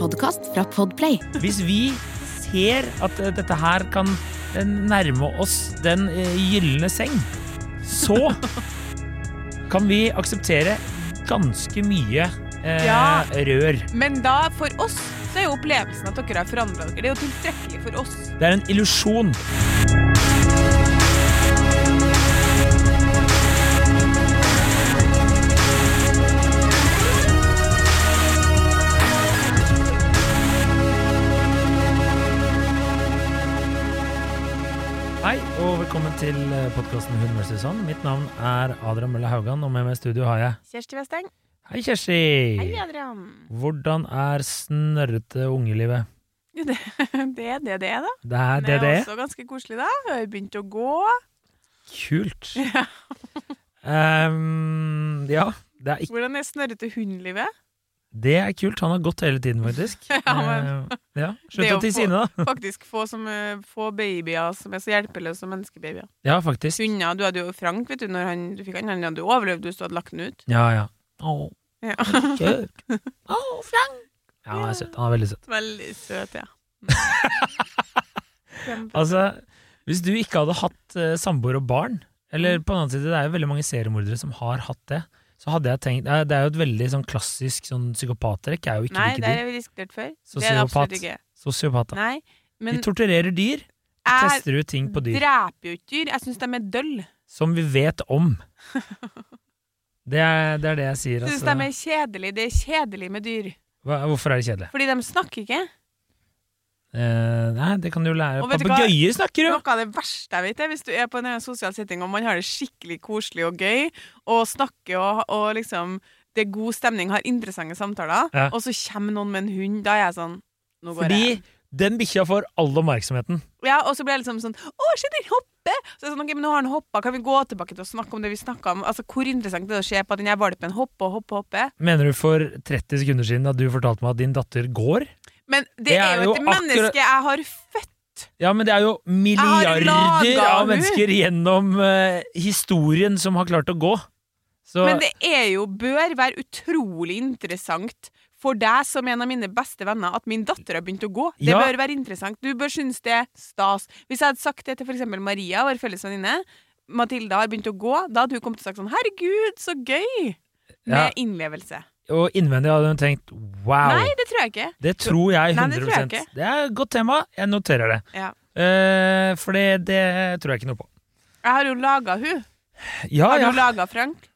podkast fra Podplay. Hvis vi ser at eh, dette her kan eh, nærme oss den eh, gylne seng, så kan vi akseptere ganske mye eh, Ja. rør. Men da, for oss, så er jo opplevelsen at dere har forandra dere. Det er jo tilstrekkelig for oss. Det er en illusjon. Velkommen til podkasten Hun versus Han. Mitt navn er Adrian Mølle Haugan, og med meg i studio har jeg Kjersti Westeng. Hei, Kjersti! Hei, Adrian. Hvordan er snørrete ungelivet? Jo, det, det er det det er, da. Det er det det er også ganske koselig, da. Har begynt å gå. Kult. Ehm, ja, det er, ikke, Hvordan er snørrete hundlivet? Det er kult. Han har gått hele tiden, faktisk. Ja, men- Eh, ja. Slutt å tisse inne, da. Faktisk få, som, eh, få babyer som er så hjelpeløse som menneskebabyer. Ja, faktisk. Hunder, du hadde jo Frank, vet du, når han, du fikk han, han hadde jo overlevd hvis du hadde lagt den ut. Ja, ja. Å, Ja. kjørt. Å, Frank. Ja, han er søt. Han er veldig søt. Veldig søt, ja. Altså, hvis du ikke hadde hatt uh, samboer og barn, eller Mm. på den annen side, det er jo veldig mange seriemordere som har hatt det, så hadde jeg tenkt Det er jo et veldig sånn klassisk sånn psykopattrekk, er jo ikke Nei, like det dyr. har vi diskutert før. Det er Sosiopat. Sosiopater. Nei, men De torturerer dyr, jeg tester ut ting på dyr. dreper jo ikke dyr. Jeg syns de er dølle. Som vi vet om. Det er det, er det jeg sier. Jeg syns Altså. de er kjedelige. Det er kjedelig med dyr. Hva, hvorfor er det kjedelig? Fordi de snakker ikke. Eh, nei, det kan du lære. Papegøyer snakker jo! Noe av det verste jeg vet, er hvis du er på en sosial setting og man har det skikkelig koselig og gøy, og snakker og, og liksom Det er god stemning, har interessante samtaler, Ja. og så kommer noen med en hund. Da er jeg sånn Nå går Fordi jeg. den bikkja får all oppmerksomheten. Ja, og så blir jeg liksom sånn Å, se, den hopper! Så jeg er sånn, ok, men nå har den hoppa, kan vi gå tilbake til å snakke om det vi snakka om? Altså, Hvor interessant det er å se på at den her valpen hopper og hopper og hopper? Mener du for 30 sekunder siden at du fortalte meg at din datter går? Men det, Det er er jo et menneske jeg har født. Ja, men det er jo milliarder av mennesker gjennom uh, historien som har klart å gå. Så Men det er jo, bør være utrolig interessant for deg som en av mine beste venner at min datter har begynt å gå. Det Ja. bør være interessant. Du bør synes det er stas. Hvis jeg hadde sagt det til eksempel Maria, vår felles venninne, Matilda har begynt å gå, da hadde hun kommet til å sagt sånn Herregud, så gøy! Med Ja. innlevelse. Og innvendig hadde hun tenkt wow. Nei, det tror jeg ikke. det tror jeg 100 Nei, det tror jeg ikke. Det er et godt tema. Jeg noterer det. Ja. Eh, for det, det tror jeg ikke noe på. Jeg har jo laga hun. Ja, Har ja. du laga Frank?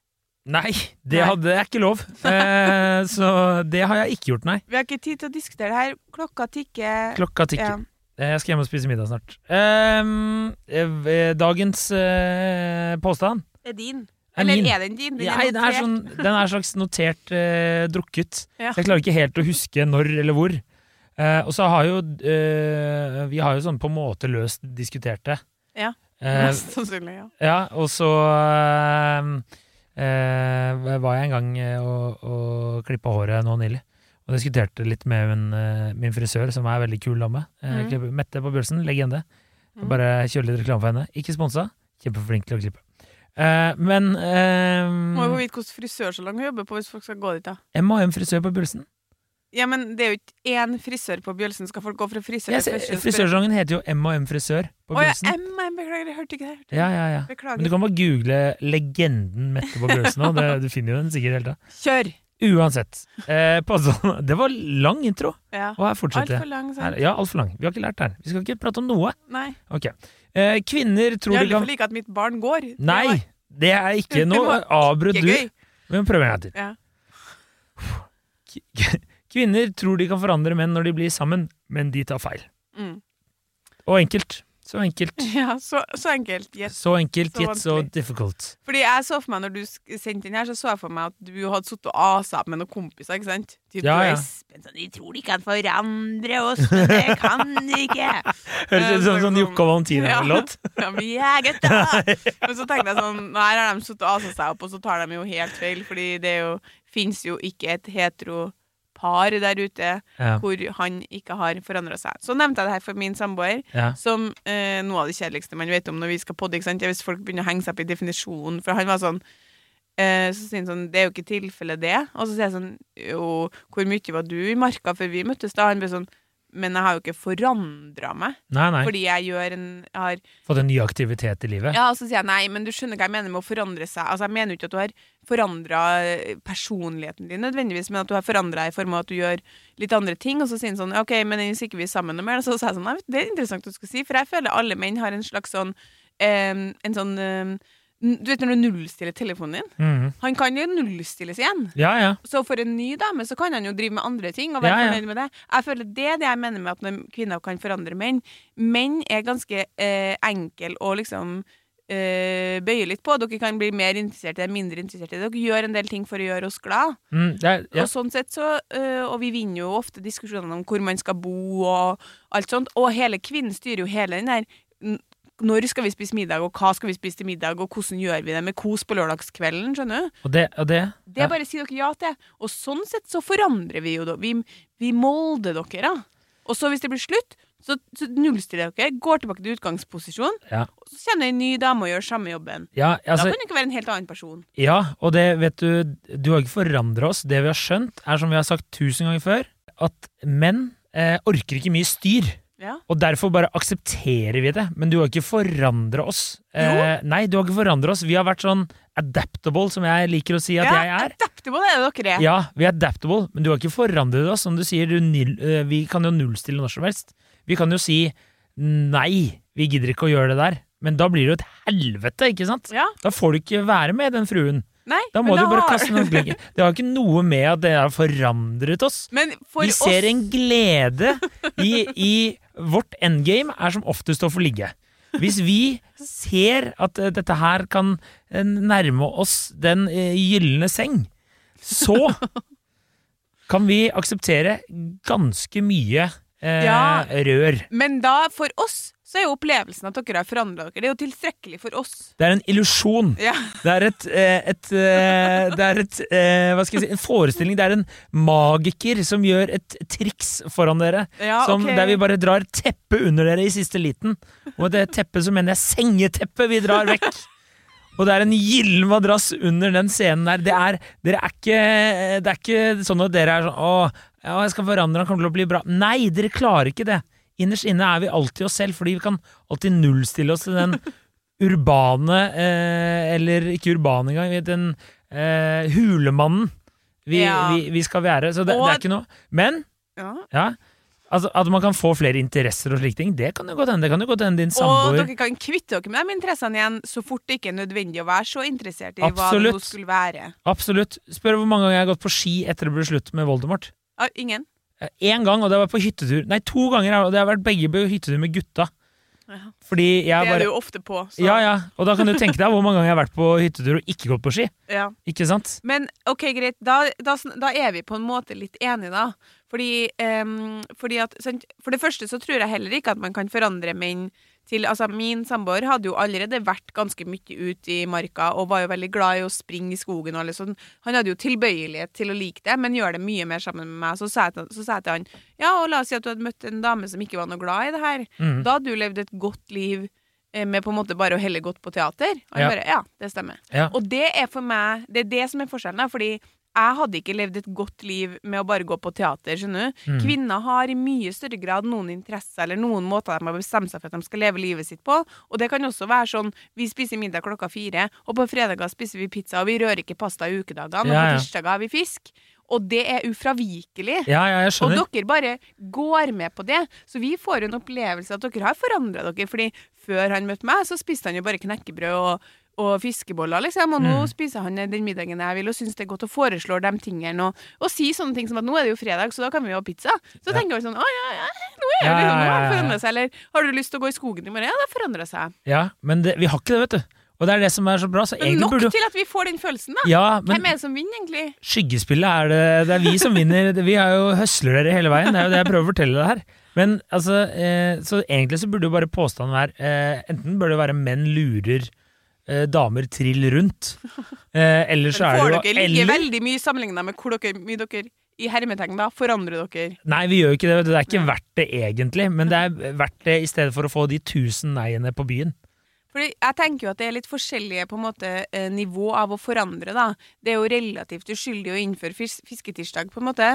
Nei, det Nei. hadde jeg ikke lov. Eh, så det har jeg ikke gjort, nei. Vi har ikke tid til å diskutere det her. Klokka tikker. Klokka tikker. Ja. Eh, Jeg skal hjem og spise middag snart. Ehm, eh, dagens eh, påstand er din. Er Eller min. er den din? Den Nei, er den er, sånn, den er slags notert eh, drukket. Ja. Så jeg klarer ikke helt å huske når eller hvor. Eh, og så har jo eh, Vi har jo sånn på en måte løst diskutert det. Ja. Eh, Mest sannsynlig, ja. ja, og så eh, eh, var jeg en gang og, og klippa håret nå nylig. Og diskuterte litt med min, min frisør, som er veldig kul dame. Mhm. Mette på Bjølsen, legende. Mhm. Bare kjøre litt reklame for henne. Ikke sponsa. Kjempeflink til å klippe. Eh, men uh, Må jo få vite hvilken frisørsalong hun jobber på hvis folk skal gå dit. da M&M frisør på Bjølsen. Ja, men det er jo ikke én frisør på Bjølsen. Skal folk gå fra frisør Jeg til frisør? Frisørsalongen heter jo M&M frisør på Å ja, Bjølsen. M, M, beklager, jeg hørte ikke det. Ja, ja, ja. Men du kan bare google legenden Mette på Bjølsen nå. Det- Du finner jo den sikkert hele tida. Kjør! Uansett. Eh, påstand- det var lang intro. Ja. Og her fortsetter Altfor lang, lang, Her- Ja, altfor lang. Vi har ikke lært her. Vi skal ikke prate om noe. Nei. Ok. Eh, kvinner tror de kan kan vil ikke at mitt barn går. Nei! Det er ikke noe. Avbrøt du. må prøve en gang til. Ja. Kvinner tror de kan forandre menn når de blir sammen, men de tar feil. Mm. Og enkelt. Så enkelt. ja, så, så enkelt. yet Så enkelt, yet so difficult. Fordi jeg så for meg, når du sendte inn her, så så jeg for meg at du hadde sittet og asa opp med noen kompiser, ikke sant? Typ Ja, ja. Sånn, 'Vi tror de kan forandre oss, men det kan de ikke. Høres ut som en sånn Jokke og Valentina-låt. Ja, vi er gutta! Men så tenkte jeg sånn her har de sittet og asa seg opp, og så tar de jo helt feil, fordi det jo, fins jo ikke et hetero par der ute Ja. hvor han ikke har forandra seg. Så nevnte jeg det her for min samboer, Ja. som eh, noe av det kjedeligste man vet om når vi skal podde. ikke sant? Hvis folk begynner å henge seg opp i definisjonen. For han var sånn Eh, så sier han sånn Det er jo ikke tilfellet, det. Og så sier jeg sånn Jo, hvor mye var du i marka før vi møttes da? Han ble sånn Men jeg har jo ikke forandra meg. Nei, nei. Fordi jeg gjør en jeg har, Fått en ny aktivitet i livet. Ja, og så sier jeg nei, men du skjønner hva jeg mener med å forandre seg. Altså, jeg mener jo ikke at du har forandra personligheten din nødvendigvis, men at du har forandra i form av at du gjør litt andre ting. Og så sier han sånn OK, men hvis ikke vi er sammen noe mer, så sa jeg sånn Nei, det er interessant du skal si, for jeg føler alle menn har en slags sånn em, En sånn em, Du vet når du nullstiller telefonen din? Mm. Han kan jo nullstilles igjen. Ja, ja. Så for en ny dame så kan han jo drive med andre ting og være Ja, fornøyd med det. Jeg føler Det er det jeg mener med at når kvinner kan forandre menn. Menn er ganske eh, enkle å liksom eh, bøye litt på. Dere kan bli mer interessert i det, mindre interessert i det. Dere gjør en del ting for å gjøre oss glad. Mm, er. Og sånn sett så eh, Og vi vinner jo ofte diskusjonene om hvor man skal bo og alt sånt. Og hele kvinnen styrer jo hele den der Når skal vi spise middag, og hva skal vi spise til middag, og hvordan gjør vi det med kos på lørdagskvelden, skjønner du? Og det, og det, Det er bare si dere ja til. Og sånn sett så forandrer vi jo da. Vi, vi molder dere, da. Og så hvis det blir slutt, så, så nullstiller dere, går tilbake til utgangsposisjon, ja. og så kjenner en ny dame og gjør samme jobben. Ja, Da altså, kan du ikke være en helt annen person. ja, og det vet du Du har ikke forandra oss. Det vi har skjønt, er som vi har sagt tusen ganger før, at menn eh, orker ikke mye styr. Ja. Og derfor bare aksepterer vi det. Men du har ikke forandra oss. Eh, nei, du har ikke forandra oss. Vi har vært sånn adaptable, som jeg liker å si at jeg er. Adaptable er det dere er. Ja, vi er adaptable, men du har ikke forandret oss. Som du sier, du, eh, vi kan jo nullstille når som helst. Vi kan jo si nei, vi gidder ikke å gjøre det der. Men da blir det jo et helvete, ikke sant? Ja. Da får du ikke være med den fruen. Nei, Da må du bare har- kaste noen blikk. Det har ikke noe med at det har forandret oss. Men for Vi ser oss en glede i, i Vårt endgame er som oftest å få ligge. Hvis vi ser at eh, dette her kan eh, nærme oss den eh, gylne seng, så kan vi akseptere ganske mye eh, Ja. rør. Men da, for oss, så er jo opplevelsen at dere har forandra dere. Det er jo tilstrekkelig for oss. Det er en illusjon. Ja. Det er et, et, et, eh, det er et eh, Hva skal jeg si En forestilling. Det er en magiker som gjør et triks foran dere. Ja, som, okay. Der vi bare drar teppet under dere i siste liten. Og det teppet så mener jeg sengeteppet vi drar vekk. Og det er en gyllen madrass under den scenen der. Det er, dere er ikke, det er ikke sånn at dere er sånn Å, ja, jeg skal forandre, han kommer til å bli bra. Nei, dere klarer ikke det. Innerst inne er vi alltid oss selv, fordi vi kan alltid nullstille oss til den urbane, eh, eller ikke urbane engang, den eh, hulemannen vi, Ja. vi, vi skal være. Så det, det er ikke noe. Men Ja. ja, altså At man kan få flere interesser og slike ting, det kan jo godt hende. Det kan jo godt hende din samboer Og dere kan kvitte dere med de interessene igjen så fort det ikke er nødvendig å være så interessert i hva det skulle være. Absolutt. Spør hvor mange ganger jeg har gått på ski etter det ble slutt med Voldemort. Ah, ingen? Én gang, og det var på hyttetur. Nei, to ganger, og det har vært begge på hyttetur med gutta. Ja. Fordi Det er bare du jo ofte på. Så. Ja, ja. Og da kan du tenke deg hvor mange ganger jeg har vært på hyttetur og ikke gått på ski. Ja. Ikke sant? Men ok, greit, da, da, da er vi på en måte litt enige, da. Fordi, um, fordi at For det første så tror jeg heller ikke at man kan forandre menn til Altså, min samboer hadde jo allerede vært ganske mye ute i marka og var jo veldig glad i å springe i skogen og sånn. Han hadde jo tilbøyelighet til å like det, men gjør det mye mer sammen med meg. Så sa jeg til, så sa jeg til han ja, og la oss si at du hadde møtt en dame som ikke var noe glad i det her. Mm. Da hadde du levd et godt liv eh, med på en måte bare å helle godt på teater. Og han Ja. bare ja, det stemmer. Ja. Og det er for meg Det er det som er forskjellen. Da, fordi jeg hadde ikke levd et godt liv med å bare gå på teater. skjønner du? Mm. Kvinner har i mye større grad noen interesser eller noen måter de har bestemt seg for at de skal leve livet sitt på. Og det kan også være sånn vi spiser middag klokka fire, og på fredager spiser vi pizza, og vi rører ikke pasta i ukedagene, og Ja, på ja. tirsdager har vi fisk. Og det er ufravikelig. Ja, ja, Og dere bare går med på det. Så vi får en opplevelse at dere har forandra dere. Fordi før han møtte meg, så spiste han jo bare knekkebrød og, og fiskeboller, liksom. Og nå Mm. spiser han den middagen jeg vil, og syns det er godt og foreslår de tingene. Og, og sier sånne ting som at nå er det jo fredag, så da kan vi jo ha pizza. Så Ja. tenker vi sånn å ja, ja, nå er det Ja, ja, nå har det forandra seg. Eller har du lyst til å gå i skogen i morgen? Ja, det har forandra seg. Ja, men det, vi har ikke det, vet du. Og det er det som er så bra. Så Men nok burde til at vi får den følelsen, da. Ja, men Hvem er det som vinner, egentlig? Skyggespillet er det Det er vi som vinner. Vi er jo høsler dere hele veien. Det er jo det jeg prøver å fortelle deg her. Men altså, eh, så egentlig så burde jo bare påstanden være eh, Enten bør det være menn lurer eh, damer trill rundt, eh, eller så er Får det dere jo ligge eller, veldig mye sammenligna med hvor dere, mye dere i hermetegn da forandrer dere? Nei, vi gjør jo ikke det. Det er ikke verdt det egentlig, men det er verdt det i stedet for å få de tusen neiene på byen. Fordi jeg tenker jo at det er litt forskjellige på en måte eh, nivå av å forandre, da. Det er jo relativt uskyldig å innføre fis fisketirsdag, på en måte.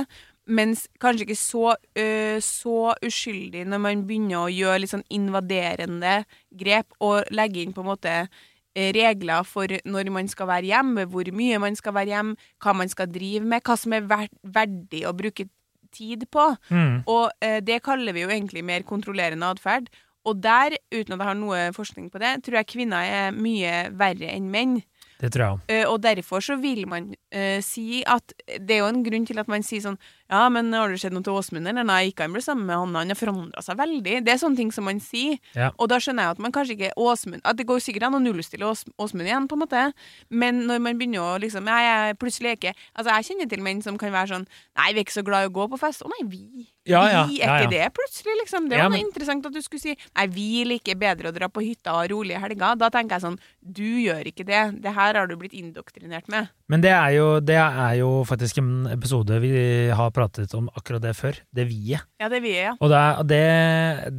Mens kanskje ikke så, øh, så uskyldig når man begynner å gjøre litt sånn invaderende grep og legge inn på en måte eh, regler for når man skal være hjemme, hvor mye man skal være hjemme, hva man skal drive med, hva som er verdig å bruke tid på. Mm. Og eh, det kaller vi jo egentlig mer kontrollerende atferd. Og der, uten at jeg har noe forskning på det, tror jeg kvinner er mye verre enn menn. Det tror jeg. Eh, og derfor så vil man eh, si at Det er jo en grunn til at man sier sånn Ja, men har det skjedd noe til Åsmund, eller? Nei, ikke han ble sammen med han, han har forandra seg veldig. Det er sånne ting som man sier. Ja. Og da skjønner jeg at man kanskje ikke Åsmund At det går sikkert an å nullstille Åsmund igjen, på en måte. Men når man begynner å liksom Jeg, jeg plutselig er ikke Altså, jeg kjenner til menn som kan være sånn Nei, vi er ikke så glad i å gå på fest. Å nei, vi. Ja, ja, vi er ikke det plutselig, liksom. Det var men- interessant at du skulle si Nei, vi liker bedre å dra på hytta og ha rolige helger. Da tenker jeg sånn Du gjør ikke det. Det her har du blitt indoktrinert med. Men det er, jo, det er jo faktisk en episode vi har pratet om akkurat det før. Det vi-et. Ja, det vie, ja. Og det, det,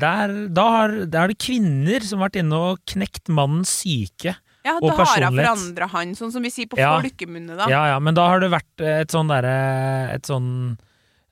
der, da har, er det kvinner som har vært inne og knekt mannens syke. Ja, Og da har personlighet. forandra han, sånn som vi sier på Ja. folkemunne, da. Ja, ja, men da har det vært et sånn derre Et sånn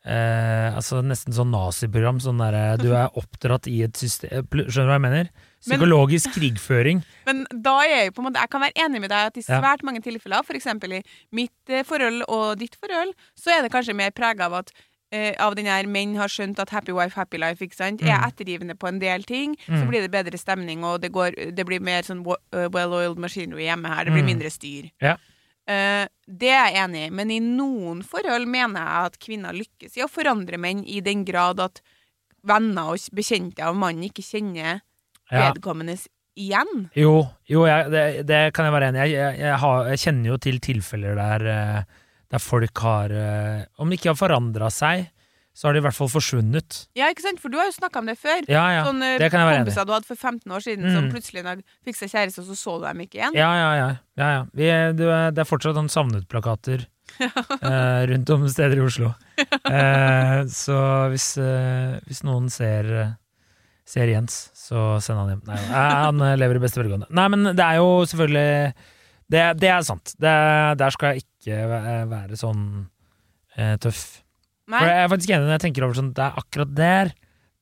eh, Altså nesten sånn naziprogram. Sånn derre Du er oppdratt i et system Skjønner du hva jeg mener? Psykologisk krigføring. Men da er jeg jo på en måte Jeg kan være enig med deg at i svært mange tilfeller, f.eks. i mitt eh, forhold og ditt forhold, så er det kanskje mer prega av at eh, av den her menn har skjønt at happy wife, happy life, ikke sant? er Mm. ettergivende på en del ting, så Mm. blir det bedre stemning, og det, går, det blir mer sånn eh, well-oiled machinery hjemme her. Det blir Mm. mindre styr. Ja. Uh, det er jeg enig i, men i noen forhold mener jeg at kvinner lykkes i å forandre menn i den grad at venner og bekjente av mannen ikke kjenner Ja. vedkommendes igjen. Jo, jo jeg, det, det kan jeg være enig i. Jeg, jeg, har, jeg kjenner jo til tilfeller der, eh, der folk har eh, Om de ikke har forandra seg, så har de i hvert fall forsvunnet. Ja, ikke sant? For du har jo snakka om det før. Ja, ja. Sånn eh, kompiser du hadde for 15 år siden, Mm. som plutselig fikk seg kjæreste, og så så du dem ikke igjen. Ja, ja, ja. ja, ja. Vi, det, er, fortsatt sånn savnet-plakater eh, rundt om steder i Oslo. Eh, så hvis, eh, hvis noen ser, ser Jens, så send han hjem. Nei, han eh, lever i beste velgående. Nei, men det er jo selvfølgelig Det, det er sant. Det, der skal jeg ikke være sånn eh, tøff. Nei, For jeg er faktisk enig når jeg tenker over sånn Det er akkurat der.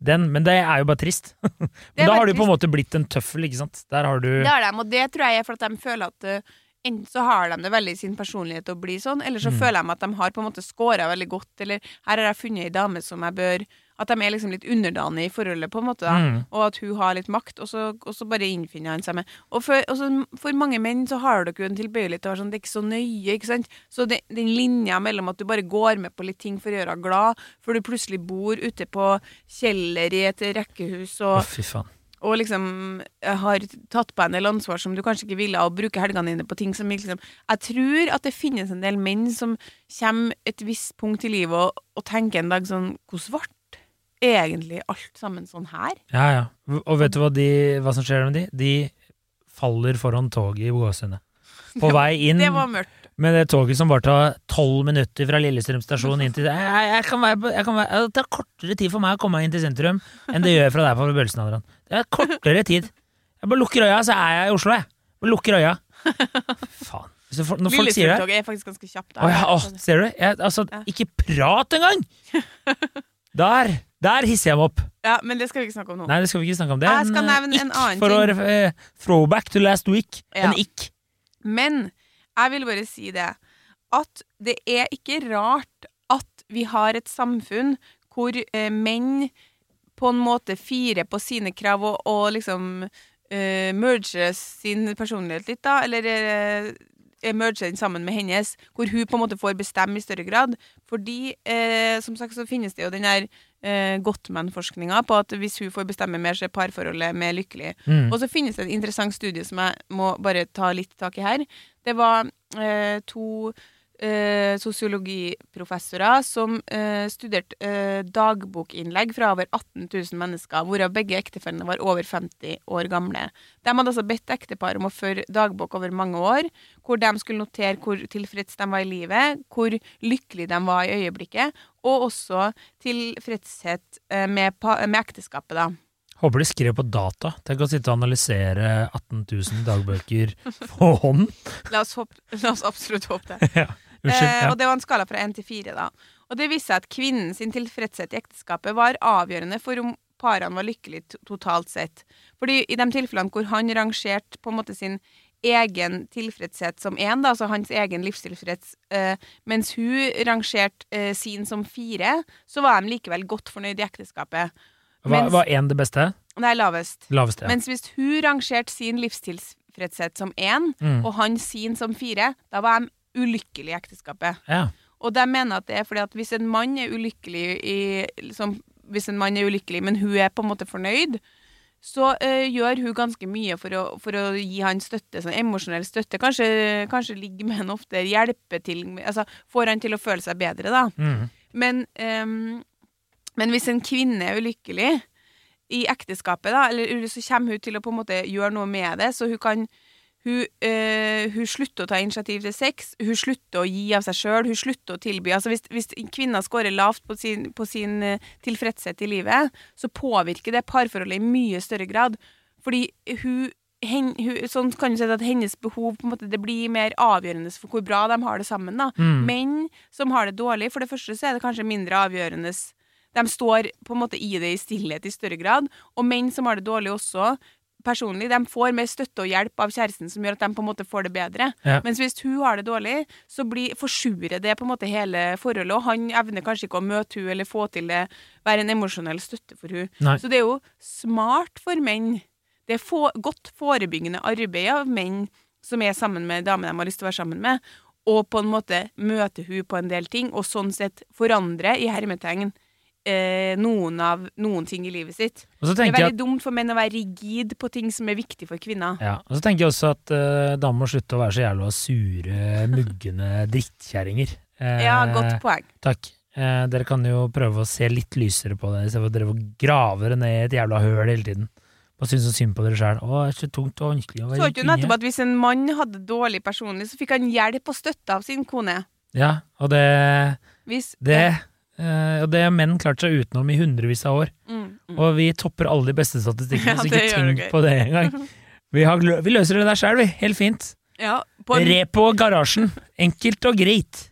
Den, men det er jo bare trist. men er da har du på en måte blitt en tøffel, ikke sant? Der har du det har de, og det tror jeg er for at de føler at uh, Enten så har de det veldig i sin personlighet å bli sånn, eller så Mm. føler de at de har på en måte scora veldig godt, eller her har jeg funnet ei dame som jeg bør At de er liksom litt underdanige i forholdet, på en måte, da. Mm. og at hun har litt makt, og så, og så bare innfinner han seg med. Og for, og så for mange menn så har dere jo en tilbøyelighet til å være sånn, det er ikke så nøye, ikke sant. Så det, den linja mellom at du bare går med på litt ting for å gjøre henne glad, for du plutselig bor ute på kjeller i et rekkehus Å, og, fy faen. og liksom eh, har tatt på en del ansvar som du kanskje ikke ville, og bruker helgene dine på ting som liksom Jeg tror at det finnes en del menn som kommer et visst punkt i livet og, og tenker en dag sånn Hvordan ble egentlig alt sammen sånn her? Ja, ja. Og vet du hva, de, hva som skjer med de? De faller foran toget i Gåsundet. På vei inn Det var mørkt. med det toget som bare tar tolv minutter fra Lillestrøm stasjon inn til jeg, jeg, kan være, jeg kan være, Det tar kortere tid for meg å komme meg inn til sentrum enn det gjør fra deg på Bølsen, Det er kortere tid. Jeg bare lukker øya, så er jeg i Oslo, jeg. Bare lukker øya. Faen. Du Når folk sier det er faktisk ganske kjapt. Å ja, å, ser du? Jeg, altså, ikke prat engang! Der, der hisser jeg meg opp. Ja, men det skal vi ikke snakke om nå. Nei, det skal vi ikke snakke om. Det Jeg skal eh, nevne en annen annen for å ting. eh, throwback to last week. Ja. En ikk. Men jeg vil bare si det at det er ikke rart at vi har et samfunn hvor eh, menn på en måte firer på sine krav og, og liksom eh, merger sin personlighet litt, da. Eller eh, merger den sammen med hennes, hvor hun på en måte får bestemme i større grad. Fordi, eh, som sagt, så finnes det jo den der eh, Gottman-forskninga på at hvis hun får bestemme mer, så er parforholdet mer lykkelig. Mm. Og så finnes det et interessant studie som jeg må bare ta litt tak i her. Det var eh, to eh, sosiologiprofessorer som eh, studerte eh, dagbokinnlegg fra over 18 000 mennesker, hvorav begge ektefellene var over 50 år gamle. De hadde altså bedt ektepar om å føre dagbok over mange år, hvor de skulle notere hvor tilfreds de var i livet, hvor lykkelige de var i øyeblikket, og også tilfredshet eh, med, med ekteskapet, da. Håper de skrev på data. Tenk å sitte og analysere 18 000 dagbøker på hånd. La oss, håpe, la oss absolutt håpe det. ja. Unnskyld. Eh, Ja. og det var en skala fra 1 til 4, da. Og det viste seg at kvinnen sin tilfredshet i ekteskapet var avgjørende for om parene var lykkelige totalt sett. Fordi i de tilfellene hvor han rangerte på en måte sin egen tilfredshet som én, altså hans egen livstilfreds, eh, mens hun rangerte eh, sin som fire, så var de likevel godt fornøyd i ekteskapet. Mens- var én det beste? Nei, lavest. Laveste. Ja. Mens hvis hun rangerte sin livstilfredshet som én, Mm. og han sin som fire, da var de ulykkelige i ekteskapet. ja. Og de mener at det er fordi at hvis en mann er ulykkelig i liksom, Hvis en mann er ulykkelig, men hun er på en måte fornøyd, så eh, gjør hun ganske mye for å, for å gi han støtte, sånn emosjonell støtte. Kanskje, kanskje ligge med han ofte, hjelpe til Altså får han til å føle seg bedre, da. Mm. Men, ehm, men hvis en kvinne er ulykkelig i ekteskapet, da, eller så kommer hun til å på en måte gjøre noe med det, så hun kan hun, øh, hun slutter å ta initiativ til sex, hun slutter å gi av seg sjøl, hun slutter å tilby altså Hvis, hvis kvinner scorer lavt på sin, på sin eh, tilfredshet i livet, så påvirker det parforholdet i mye større grad. Fordi hun, hen, hun Sånn kan du si at hennes behov på en måte, det blir mer avgjørende for hvor bra de har det sammen. da. Mm. Menn som har det dårlig, for det første så er det kanskje mindre avgjørende De står på en måte i det i stillhet i større grad. Og menn som har det dårlig også, personlig, de får mer støtte og hjelp av kjæresten som gjør at de på en måte får det bedre. Ja. Mens hvis hun har det dårlig, så blir, forsurer det på en måte hele forholdet, og han evner kanskje ikke å møte hun eller få til det, være en emosjonell støtte for hun. Nei. Så det er jo smart for menn. Det er få, godt forebyggende arbeid av menn som er sammen med damer de har lyst til å være sammen med, og på en måte møte hun på en del ting, og sånn sett forandre, i hermetegn, eh, noen, av, noen ting i livet sitt. Det er veldig at, dumt for menn å være rigid på ting som er viktig for kvinner. Ja, og så tenker jeg også at eh, damer må slutte å være så jævla sure, muggende drittkjerringer. Eh, Ja, godt poeng. Takk. Eh, dere kan jo prøve å se litt lysere på det, istedenfor at dere graver det ned i et jævla høl hele tiden. Bare synes så synd på dere sjæl. Å, det er så tungt og vanskelig å Så ikke nettopp at hvis en mann hadde dårlig personlig, så fikk han hjelp og støtte av sin kone. Ja, og det Hvis Det, og det har menn klart seg utenom i hundrevis av år. Mm, mm. Og vi topper alle de beste statistikkene, Ja, så ikke tenk det på det engang. Vi, har vi løser det der sjøl, vi. Helt fint. Ja, på en, Repo garasjen. Enkelt og greit.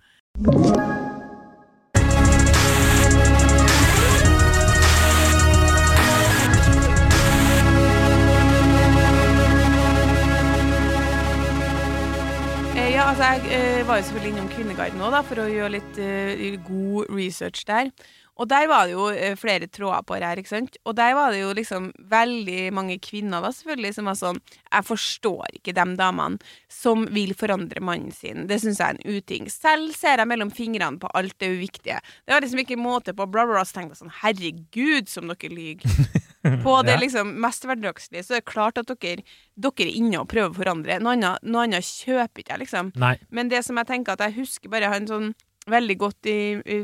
Altså jeg eh, var jo selvfølgelig innom Kvinneguiden nå, for å gjøre litt eh, god research der. Og der var det jo eh, flere tråder på her, ikke sant? Og der var det jo liksom veldig mange kvinner da, selvfølgelig, som var sånn Jeg forstår ikke de damene som vil forandre mannen sin. Det syns jeg er en uting. Selv ser jeg mellom fingrene på alt det uviktige. Det var liksom ikke måte på bla, bla, bla. Så tenkte jeg sånn Herregud, som dere lyver. På det liksom mest hverdagslige så er det klart at dere, dere er inne og prøver å forandre. Noe annet, noe annet kjøper ikke jeg, liksom. Nei. Men det som jeg tenker at jeg husker bare han sånn veldig godt i,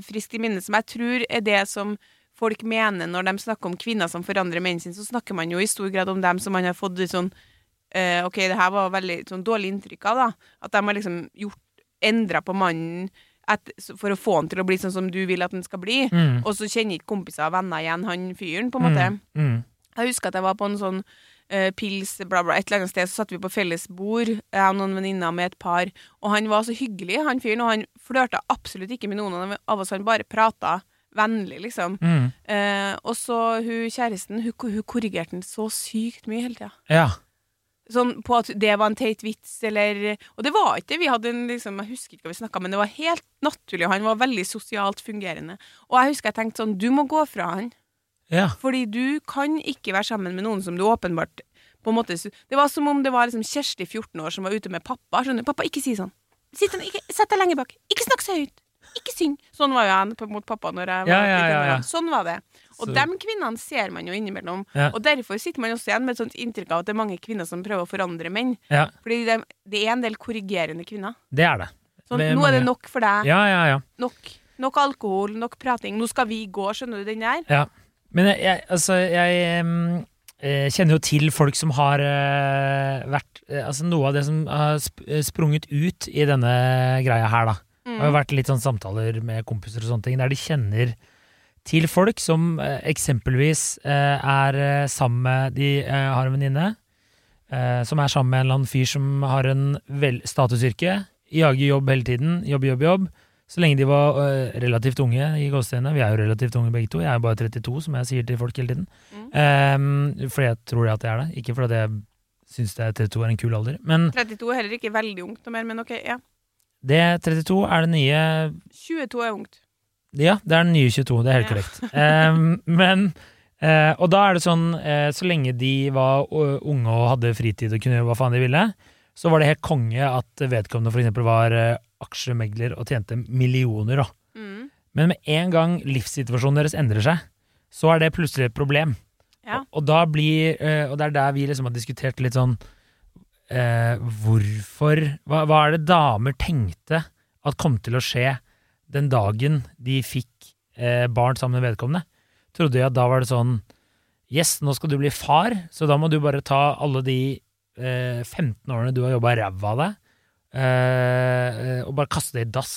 friskt i minnet, som jeg tror er det som folk mener når de snakker om kvinner som forandrer menn sin, så snakker man jo i stor grad om dem som man har fått sånn uh, Ok, det her var veldig sånn dårlig inntrykk av, da. At de har liksom gjort Endra på mannen et, for å få han til å bli sånn som du vil at han skal bli. Mm. Og så kjenner ikke kompiser og venner igjen han fyren, på en måte. Mm. Mm. Jeg husker at jeg var på en sånn uh, pils, bla, bla, et eller annet sted, så satt vi på felles bord, jeg og noen venninner med et par, og han var så hyggelig, han fyren, og han flørta absolutt ikke med noen av oss, han bare prata vennlig, liksom. Eh, og så hun kjæresten, hun, hun korrigerte den så sykt mye hele tida. Ja. Sånn på at det var en teit vits, eller Og det var ikke det. Vi hadde en liksom, Jeg husker ikke hva vi snakka men det var helt naturlig, han var veldig sosialt fungerende. Og jeg husker jeg tenkte sånn Du må gå fra han. ja. Fordi du kan ikke være sammen med noen som du åpenbart på en måte, Det var som om det var liksom Kjersti 14 år som var ute med pappa. Skjønner du? Pappa, ikke si sånn. Sitt, ikke, sett deg lenger bak. Ikke snakk så høyt. Ikke syng. Sånn var jo jeg mot pappa når jeg var Ja, ja, ja, ja. Sånn var det. Og Så- de kvinnene ser man jo innimellom. Ja. Og derfor sitter man også igjen med et sånt inntrykk av at det er mange kvinner som prøver å forandre menn. ja. Fordi det, det er en del korrigerende kvinner. Det er det. Sånn, Det er nå er det nok for deg. Ja, ja, ja. Nok, nok alkohol, nok prating. Nå skal vi gå, skjønner du den der? ja. Men jeg, jeg, altså, jeg um kjenner jo til folk som har eh, vært eh, Altså noe av det som har sprunget ut i denne greia her, da. Det har jo Mm. vært litt sånn samtaler med kompiser og sånne ting, der de kjenner til folk som eh, eksempelvis eh, er eh, sammen med De har en venninne som er sammen med en eller annen fyr som har en statusyrke, jager jobb hele tiden, jobb, jobb, jobb. Så lenge de var relativt unge i gåseøynene. Vi er jo relativt unge begge to. Jeg er jo bare 32, som jeg sier til folk hele tiden. Eh, fordi jeg tror det at jeg er det, ikke fordi jeg syns 32 er en kul alder. Men 32 er heller ikke veldig ungt noe mer, men ok, ja. Det 32 er det nye 22 er ungt. Ja, det er den nye 22, det er helt Ja. korrekt. Um, men uh, Og da er det sånn, uh, så lenge de var unge og hadde fritid og kunne gjøre hva faen de ville, så var det helt konge at vedkommende eksempel var uh, aksjemegler og tjente millioner. Da. Mm. Men med en gang livssituasjonen deres endrer seg, så er det plutselig et problem. Ja. Og, og da blir eh, Og det er der vi liksom har diskutert litt sånn eh, Hvorfor hva, hva er det damer tenkte at kom til å skje den dagen de fikk eh, barn sammen med vedkommende? Trodde de at da var det sånn Yes, nå skal du bli far, så da må du bare ta alle de eh, 15 årene du har jobba ræva av deg, eh, og bare kaste det i dass.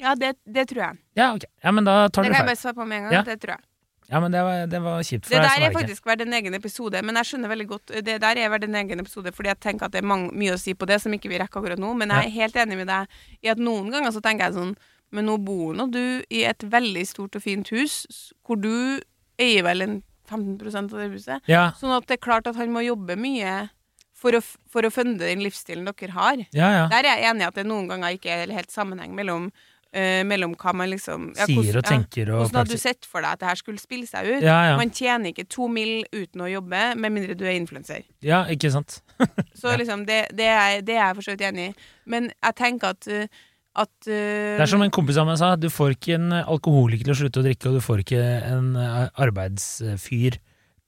Ja, det, det tror jeg. Ja, ok. Ja, men da tar Det du kan jeg bare svare på med en gang. Ja. Det tror jeg. Ja, men det var, det var kjipt. For Det deg, der som er faktisk vært en egen episode, men jeg skjønner veldig godt Det der er vært en egen episode, fordi jeg tenker at det er mange, mye å si på det som ikke vi rekker akkurat nå. Men jeg er helt enig med deg i at noen ganger så tenker jeg sånn Men nå bor nå du i et veldig stort og fint hus, hvor du eier vel en 15% av det huset. Ja, Sånn at det er klart at han må jobbe mye for å, for å funde den livsstilen dere har. ja, ja. Der er jeg enig i at det noen ganger ikke er helt sammenheng mellom, eh, mellom hva man liksom ja, Sier og tenker og Hvordan hadde du sett for deg at det her skulle spille seg ut? Ja. Man tjener ikke to mil uten å jobbe, med mindre du er influenser. ja, ikke sant? Så liksom, det, det, er, det er jeg for så vidt enig i. Men jeg tenker at, uh, at uh, Det er som en kompis av meg sa, du får ikke en alkoholiker til å slutte å drikke, og du får ikke en eh, arbeidsfyr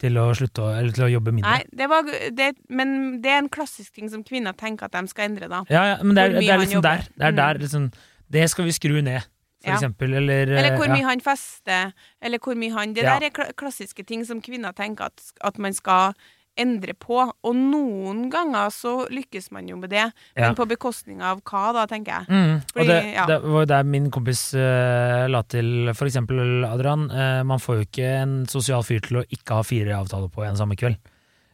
til å slutte å, eller til å jobbe mindre. Nei, det var, det, men det er en klassisk ting som kvinner tenker at de skal endre, da. Ja, ja, men det er, det er liksom der. Det er Mm. der liksom, Det skal vi skru ned, for Ja. eksempel. Eller, eh, Eller hvor ja. mye han fester, eller hvor mye han Det der er klassiske ting som kvinner tenker at, at man skal endre på. Og noen ganger så lykkes man jo med det, Ja. men på bekostning av hva, da, tenker jeg. Mm, og det, ja. det var der min kompis uh, la til, for eksempel Adrian, uh, man får jo ikke en sosial fyr til å ikke ha fire avtaler på en samme kveld.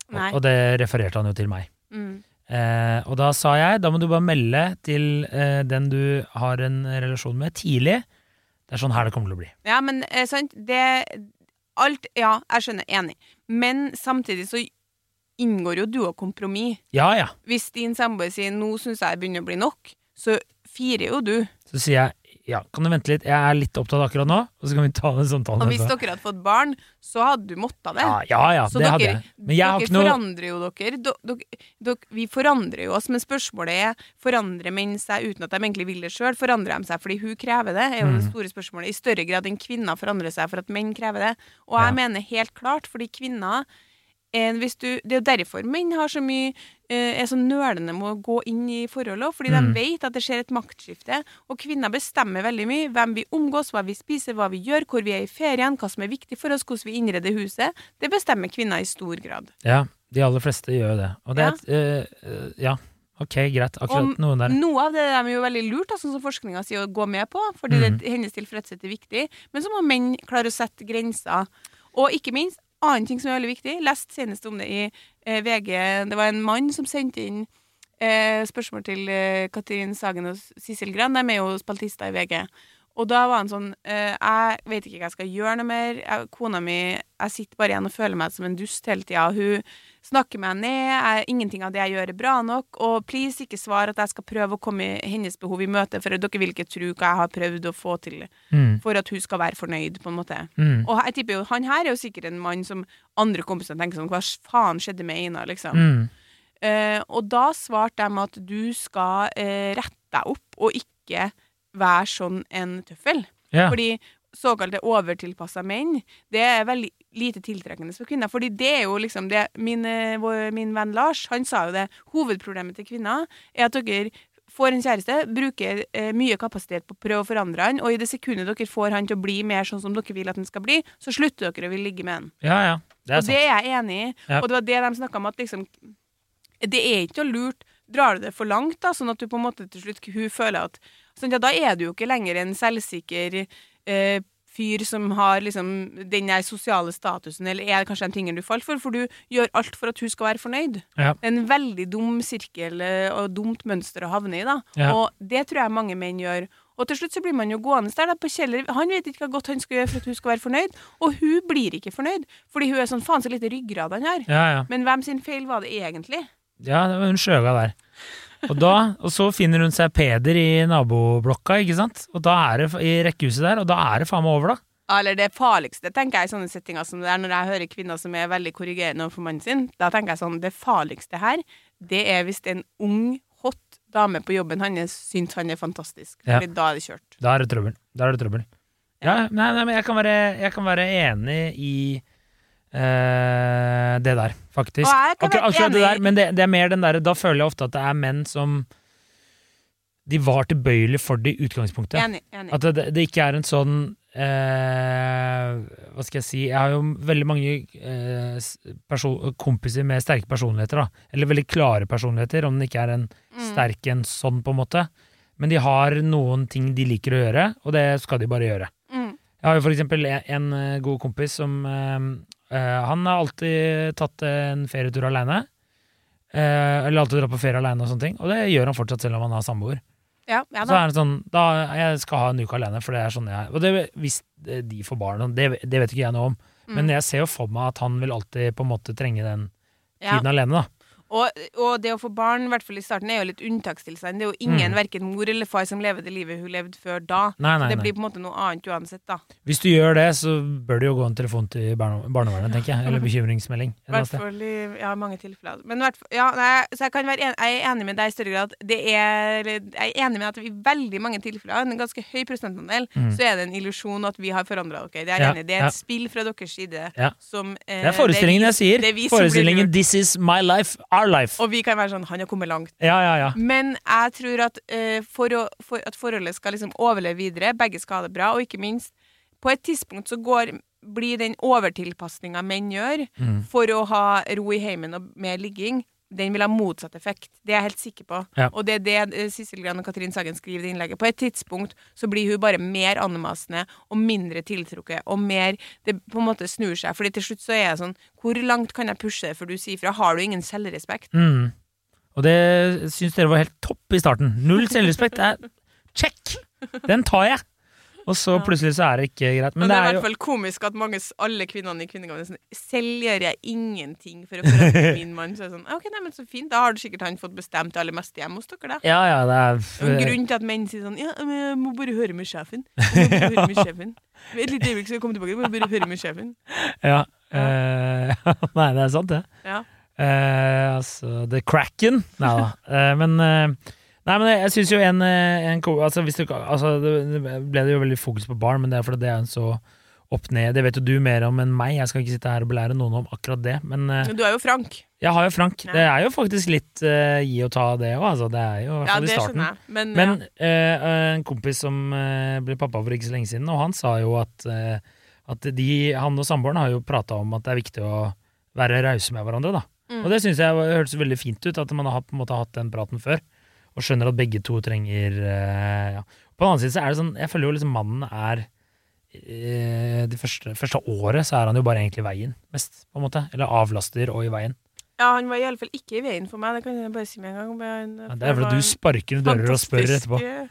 Og, og det refererte han jo til meg. Mm. Eh, og da sa jeg, da må du bare melde til eh, den du har en relasjon med, tidlig. Det er sånn her det kommer til å bli. Ja, men eh, sant, det Alt Ja, jeg skjønner, enig. Men samtidig så inngår jo du og kompromiss. Ja ja. Hvis din samboer sier 'nå syns jeg begynner å bli nok', så firer jo du. Så sier jeg ja, kan du vente litt, jeg er litt opptatt akkurat nå, og så kan vi ta den samtalen. Og hvis etterpå. dere hadde fått barn, så hadde du måtta det. Ja, ja, ja Så det dere, hadde jeg. Men jeg har dere ikke noe forandrer jo dere. Dere, dere. Vi forandrer jo oss, men spørsmålet er forandrer menn seg uten at de egentlig vil det sjøl? Forandrer de seg fordi hun krever det? er jo det Mm. store spørsmålet. I større grad enn kvinner forandrer seg for at menn krever det. Og jeg Ja. mener helt klart, fordi kvinner eh, hvis du, Det er jo derfor menn har så mye eh, er så nølende med å gå inn i forholdet. fordi Mm. de vet at det skjer et maktskifte. Og kvinner bestemmer veldig mye. Hvem vi omgås, hva vi spiser, hva vi gjør, hvor vi er i ferien, hva som er viktig for oss, hvordan vi innreder huset. Det bestemmer kvinner i stor grad. Ja, de aller fleste gjør jo det. Og det er et, eh, eh, Ja, ok, greit. Akkurat Og noen der. Noe av det er de jo veldig lurt, sånn som forskninga sier, å gå med på, fordi Mm. det, hennes tilfredshet er viktig. Men så må menn klare å sette grenser. Og ikke minst, annen ting som er veldig viktig, lest senest om det i eh, VG. Det var en mann som sendte inn eh, spørsmål til eh, Katrin Sagen og Sissel Gran. De er jo spaltister i VG. Og da var han sånn eh, Jeg vet ikke hva jeg skal gjøre noe mer. Jeg, kona mi Jeg sitter bare igjen og føler meg som en dust hele tida. Hun snakker meg ned. Jeg, ingenting av det jeg gjør, er bra nok. Og please, ikke svar at jeg skal prøve å komme hennes behov i møte, for dere vil ikke tro hva jeg har prøvd å få til Mm, for at hun skal være fornøyd, på en måte. mm, Og jeg tipper jo, han her er jo sikkert en mann som andre kompiser tenker sånn Hva faen skjedde med Einar, liksom? mm. Uh, og da svarte de at du skal uh, rette deg opp og ikke være sånn en tøffel. Yeah. Fordi såkalte overtilpassa menn, det er veldig lite tiltrekkende for kvinner. Fordi det er jo liksom det Min, eh, min venn Lars, han sa jo det. Hovedproblemet til kvinner er at dere får en kjæreste, bruker eh, mye kapasitet på å prøve å forandre han, og i det sekundet dere får han til å bli mer sånn som dere vil at han skal bli, så slutter dere å ville ligge med han. ja, ja. Det er sant. Og det er jeg enig i. Ja. Og det var det de snakka om, at liksom Det er ikke noe lurt. Drar du det for langt, da, sånn at du på en måte til slutt hun føler at sånn, ja, Da er du jo ikke lenger en selvsikker eh, fyr som har liksom den der sosiale statusen, eller er det kanskje den tingen du faller for, for du gjør alt for at hun skal være fornøyd. Ja. En veldig dum sirkel eh, og dumt mønster å havne i, da. Ja. Og det tror jeg mange menn gjør. Og til slutt så blir man jo gående der da, på Kjeller. Han vet ikke hva godt han skal gjøre for at hun skal være fornøyd, og hun blir ikke fornøyd. Fordi hun er sånn faen så lite ryggrad han har. Ja, ja. Men hvem sin feil var det egentlig? ja det var hun skjøga der. Og, da, og så finner hun seg Peder i naboblokka, ikke sant? Og da er det i rekkehuset der, og da er det faen meg over, da. Eller det farligste, tenker jeg, i sånne settinger som det er, når jeg hører kvinner som er veldig korrigerende overfor mannen sin. Da tenker jeg sånn, det farligste her, det er hvis en ung, hot dame på jobben hans syns han er fantastisk. Ja. Fordi da er det kjørt. Da er det trøbbel. Da er det trøbbel. Ja, nei, nei, men jeg kan være, jeg kan være enig i eh, det der, faktisk. Akkurat, akkurat det der, men det, det er mer den der Da føler jeg ofte at det er menn som De var tilbøyelige for det i utgangspunktet. Enig. enig. At det, det ikke er en sånn eh, Hva skal jeg si Jeg har jo veldig mange eh, kompiser med sterke personligheter. da Eller veldig klare personligheter, om den ikke er en Mm. sterk en sånn, på en måte. Men de har noen ting de liker å gjøre, og det skal de bare gjøre. Mm. Jeg har jo for eksempel en, en god kompis som Han har alltid tatt en ferietur aleine. Eh, eller alltid dratt på ferie aleine og sånne ting. Og det gjør han fortsatt selv om han har samboer. Ja, ja Så da. er det sånn Da jeg skal ha en uke alene, for det er sånn jeg. Og det, hvis de får barn, det, det vet ikke jeg noe om. Men Mm. jeg ser jo for meg at han vil alltid på en måte trenge den Ja. tiden alene, da. Og, og det å få barn, i hvert fall i starten, er jo litt unntakstilstand. Det er jo ingen, Mm. verken mor eller far, som lever det livet hun levde før da. Nei, nei, det blir på en måte noe annet uansett, da. Hvis du gjør det, så bør det jo gå en telefon til barne barnevernet, tenker jeg. Eller bekymringsmelding. I hvert fall i ja, mange tilfeller. Men hvert, fall- ja, nei, så jeg en, jeg er enig med deg i større grad. Det er, jeg er enig med at i veldig mange tilfeller, en ganske høy prosentandel, Mm. så er det en illusjon at vi har forandra dere. Det er Ja, enig. Det er et spill fra deres side som eh, Det er forestillingen det er vi jeg sier. Forestillingen 'This is my life, our life'. Og vi kan være sånn Han har kommet langt. Ja, ja, ja. Men jeg tror at uh, for, å, for at forholdet skal liksom overleve videre, begge skal ha det bra, og ikke minst På et tidspunkt så går, blir den overtilpasninga menn gjør Mm. for å ha ro i heimen og mer ligging, den vil ha motsatt effekt. Det er jeg helt sikker på. Ja. Og det er det eh, Sissel Gran og Katrin Sagen skriver i innlegget. På et tidspunkt så blir hun bare mer anmasende og mindre tiltrukket, og mer Det på en måte snur seg. Fordi til slutt så er jeg sånn Hvor langt kan jeg pushe før du sier fra? Har du ingen selvrespekt? Mm. Og det syns dere var helt topp i starten. Null selvrespekt er check! Den tar jeg! Og så plutselig så er det ikke greit. Men Men det det er i er jo hvert fall komisk at mange, alle kvinnene i Kvinnegaven er sånn Selv gjør jeg ingenting for å forandre min mann. Så er det sånn, ok, nei, men så fint. Da har du sikkert han fått bestemt det aller meste hjemme hos dere, da. Ja, ja, det er en grunn til at menn sier sånn Ja, men jeg må bare høre med sjefen. Jeg må bare høre med sjefen. Et lite øyeblikk, så jeg kommer tilbake. Jeg må bare høre med sjefen. Ja. Uh, Nei, det er sant, det. Ja. Uh, altså The Cracken. Nei da. Uh, men Nei, men jeg syns jo en, eh, en altså, hvis du, altså, det ble det jo veldig fokus på barn, men det er fordi det er en så opp ned Det vet jo du mer om enn meg, jeg skal ikke sitte her og belære noen om akkurat det. Men eh, du er jo Frank. jeg har jo Frank. Nei. Det er jo faktisk litt uh, gi og ta, det òg. Altså, det er jo i hvert Ja, fall i starten. jeg. Men, Men ja. uh, en kompis som uh, ble pappa for ikke så lenge siden, og han sa jo at, at de, han og samboeren har jo prata om at det er viktig å være rause med hverandre. da. Mm. Og det syns jeg hørtes veldig fint ut, at man har på en måte hatt den praten før. Og skjønner at begge to trenger eh, ja. På den annen side så er det sånn, jeg føler jo liksom mannen er eh, Det første, første året så er han jo bare egentlig i veien, mest, på en måte. Eller avlaster og i veien. ja, han var i alle fall ikke i veien for meg, det kan jeg bare si med en gang. Men, Ja, det er fordi du sparker dører og spør etterpå. eh,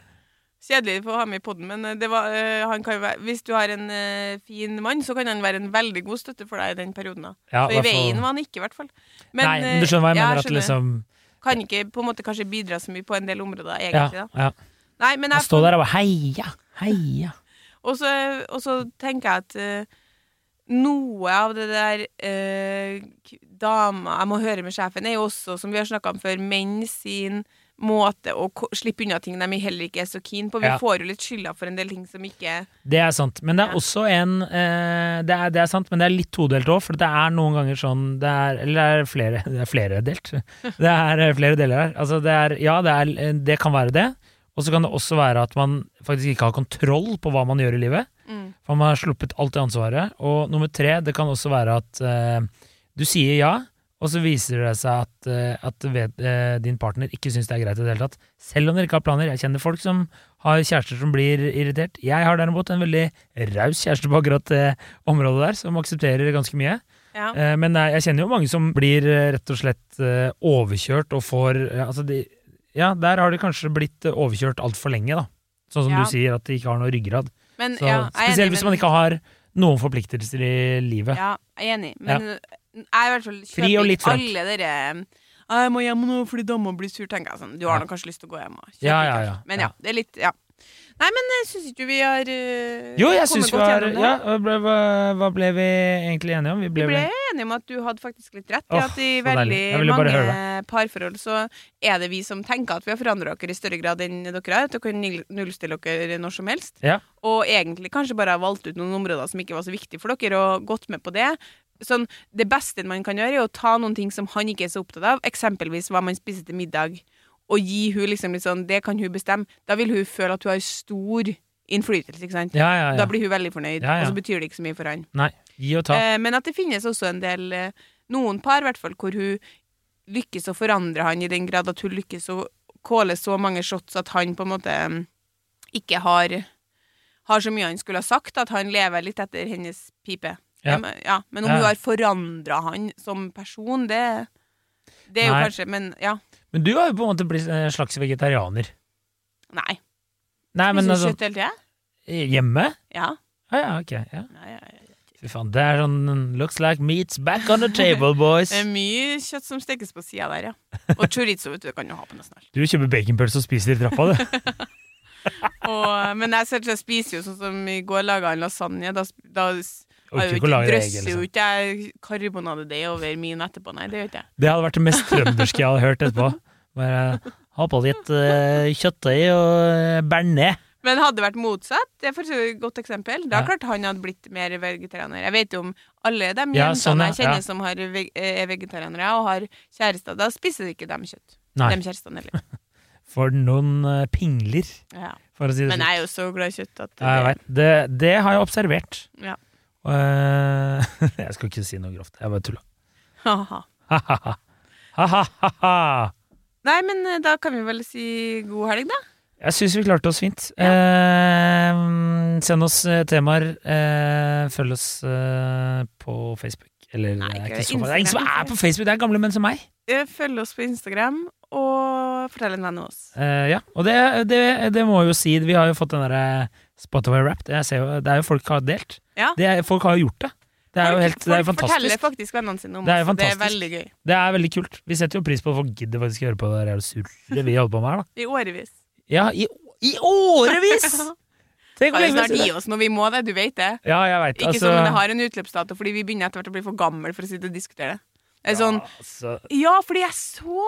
Kjedelig for å ha med i poden, men eh, det var, eh, han kan være, hvis du har en uh, fin mann, så kan han være en veldig god støtte for deg i den perioden. da. Ja, Så i veien var han ikke, i hvert fall. Nei, men du skjønner hva jeg eh, ja, mener? at liksom Kan ikke på en måte kanskje bidra så mye på en del områder, egentlig. da. ja. Nei, men jeg, står der og bare heia, heia. og, så, og så tenker jeg at uh, noe av det der uh, dama Jeg må høre med sjefen, er jo også, som vi har snakka om før, menn sin måte å slippe unna ting de heller ikke er så keen på. Vi Ja. får jo litt skylda for en del ting som ikke Det er sant. Men det er Ja. også en eh, det, er, det er sant, men det er litt todelt òg, for det er noen ganger sånn det er, Eller det er flere Det er flere delt. Det er eh, flere deler her. Altså det er Ja, det, er, det kan være det. Og så kan det også være at man faktisk ikke har kontroll på hva man gjør i livet. mm, For man har sluppet alt det ansvaret. Og nummer tre, det kan også være at eh, du sier ja, og så viser det seg at, eh, at ved, eh, din partner ikke syns det er greit i det hele tatt. Selv om dere ikke har planer. Jeg kjenner folk som har kjærester som blir irritert. Jeg har derimot en veldig raus kjæreste på akkurat det området der, som aksepterer ganske mye. Ja. Eh, Men eh, jeg kjenner jo mange som blir eh, rett og slett eh, overkjørt og får eh, Altså, de, ja, der har de kanskje blitt eh, overkjørt altfor lenge, da. Sånn som Ja. du sier, at de ikke har noe ryggrad. Men, Så, ja, spesielt enig, hvis man ikke har noen forpliktelser i livet. Ja, jeg er enig, men jeg i hvert fall Fri og kjøper litt ikke frank. alle dere Jeg må hjem nå fordi dama blir sur, tenker jeg sånn. Du har nå kanskje lyst til å gå hjem og kjøpe Ja, ja, kanskje. ja, Men ja. det er litt Ja. Nei, men jeg syns ikke vi har uh, Jo, jeg syns vi har gjennom det. Ja, hva ble, hva, hva ble vi egentlig enige om? Vi Vi ble enige om at du hadde faktisk litt rett. i Åh, at i så deilig. veldig Jeg ville bare mange parforhold så er det vi som tenker at vi har forandra dere i større grad enn dere har. At dere kan null- nullstille dere når som helst. Ja. Og egentlig kanskje bare har valgt ut noen områder som ikke var så viktige for dere, og gått med på det. Sånn, det beste man kan gjøre, er å ta noen ting som han ikke er så opptatt av, eksempelvis hva man spiser til middag, og gi hun liksom litt sånn Det kan hun bestemme. Da vil hun føle at hun har stor innflytelse, ikke sant. Ja, ja, ja. Da blir hun veldig fornøyd, og så betyr det ikke så mye for han. Nei. Gi og ta. Eh, men at det finnes også en del eh, Noen par, i hvert fall, hvor hun lykkes å forandre han i den grad at hun lykkes å kåle så mange shots at han på en måte ikke har har så mye han skulle ha sagt, at han lever litt etter hennes pipe. Ja. Ja, men om Ja. hun har forandra han som person, det Det er jo kanskje Men ja. Men du har jo på en måte blitt en slags vegetarianer. Nei. Nei, men Spiser du kjøtt hele tida? Hjemme? Ja. Ja, ja, ok. Ja. Ja, ja, ja. Fy faen, det er sånn Looks like meat's back on the table, boys. Det er mye kjøtt som stekes på sida der, ja. Og chorizo vet du, kan du ha på nesten alt. Du kjøper baconpølse og spiser i trappa, du. Og, men jeg, jeg spiser jo sånn som i går laga en lasagne. Da, da jeg det drøsser jo liksom. ikke karbonadedeig over min etterpå. Nei, det gjør ikke jeg. Det hadde vært det mest trønderske jeg hadde hørt etterpå. Bare ha på litt uh, kjøttdeig og uh, bearnés. Men hadde det vært motsatt, det er et godt eksempel, da Ja. klart han hadde blitt mer vegetarianer. Jeg vet jo om alle de Ja, jentene sånn, ja, jeg kjenner som har, er vegetarianere og har kjærester, da spiser ikke dem kjøtt. Nei, De kjærestene heller. for noen pingler, Ja. for å si det Men sånn. jeg er jo så glad i kjøtt at vet. Det, det har jeg observert. Ja. Uh, jeg skal ikke si noe grovt. Jeg bare tulla. Nei, men eh, da kan vi vel si god helg, da. Jeg syns vi klarte oss fint. Eh, send oss eh, temaer. Eh, følg oss eh, på Facebook. Eller Nei, ikke ikke så, det er ingen som er på Facebook, det er gamle menn som meg. Eh, Følg oss på Instagram, og fortell en venn av oss. Eh, ja, og det, det, det må jeg jo si. Vi har jo fått den derre Spotify Wrapped. Jeg ser jo, det er jo folk har delt. Ja. Det er, folk har jo gjort det. Det er jo Folk- helt, det er jo folk forteller faktisk vennene sine om Det er det er veldig gøy. Det er veldig kult. Vi setter jo pris på at folk gidder faktisk å høre på det der surret vi holder på med her, da. I årevis. Ja, i, i årevis! Tenk om vi snart gi oss når vi må det, du vet det. Ja, jeg vet. Ikke som det har en utløpsdato, fordi vi begynner etter hvert å bli for gamle for å sitte og diskutere det. Er sånn, altså, ja, fordi jeg så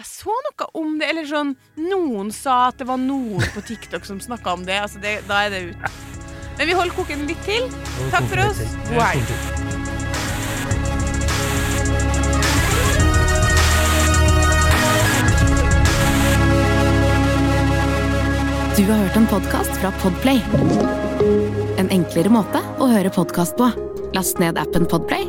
Jeg så noe om det, eller sånn Noen sa at det var noen på TikTok som snakka om det. Altså det, Da er det ut. Men vi holder koken litt til. Takk for oss. God helg. Du har hørt en podkast fra Podplay. En enklere måte å høre podkast på. Last ned appen Podplay,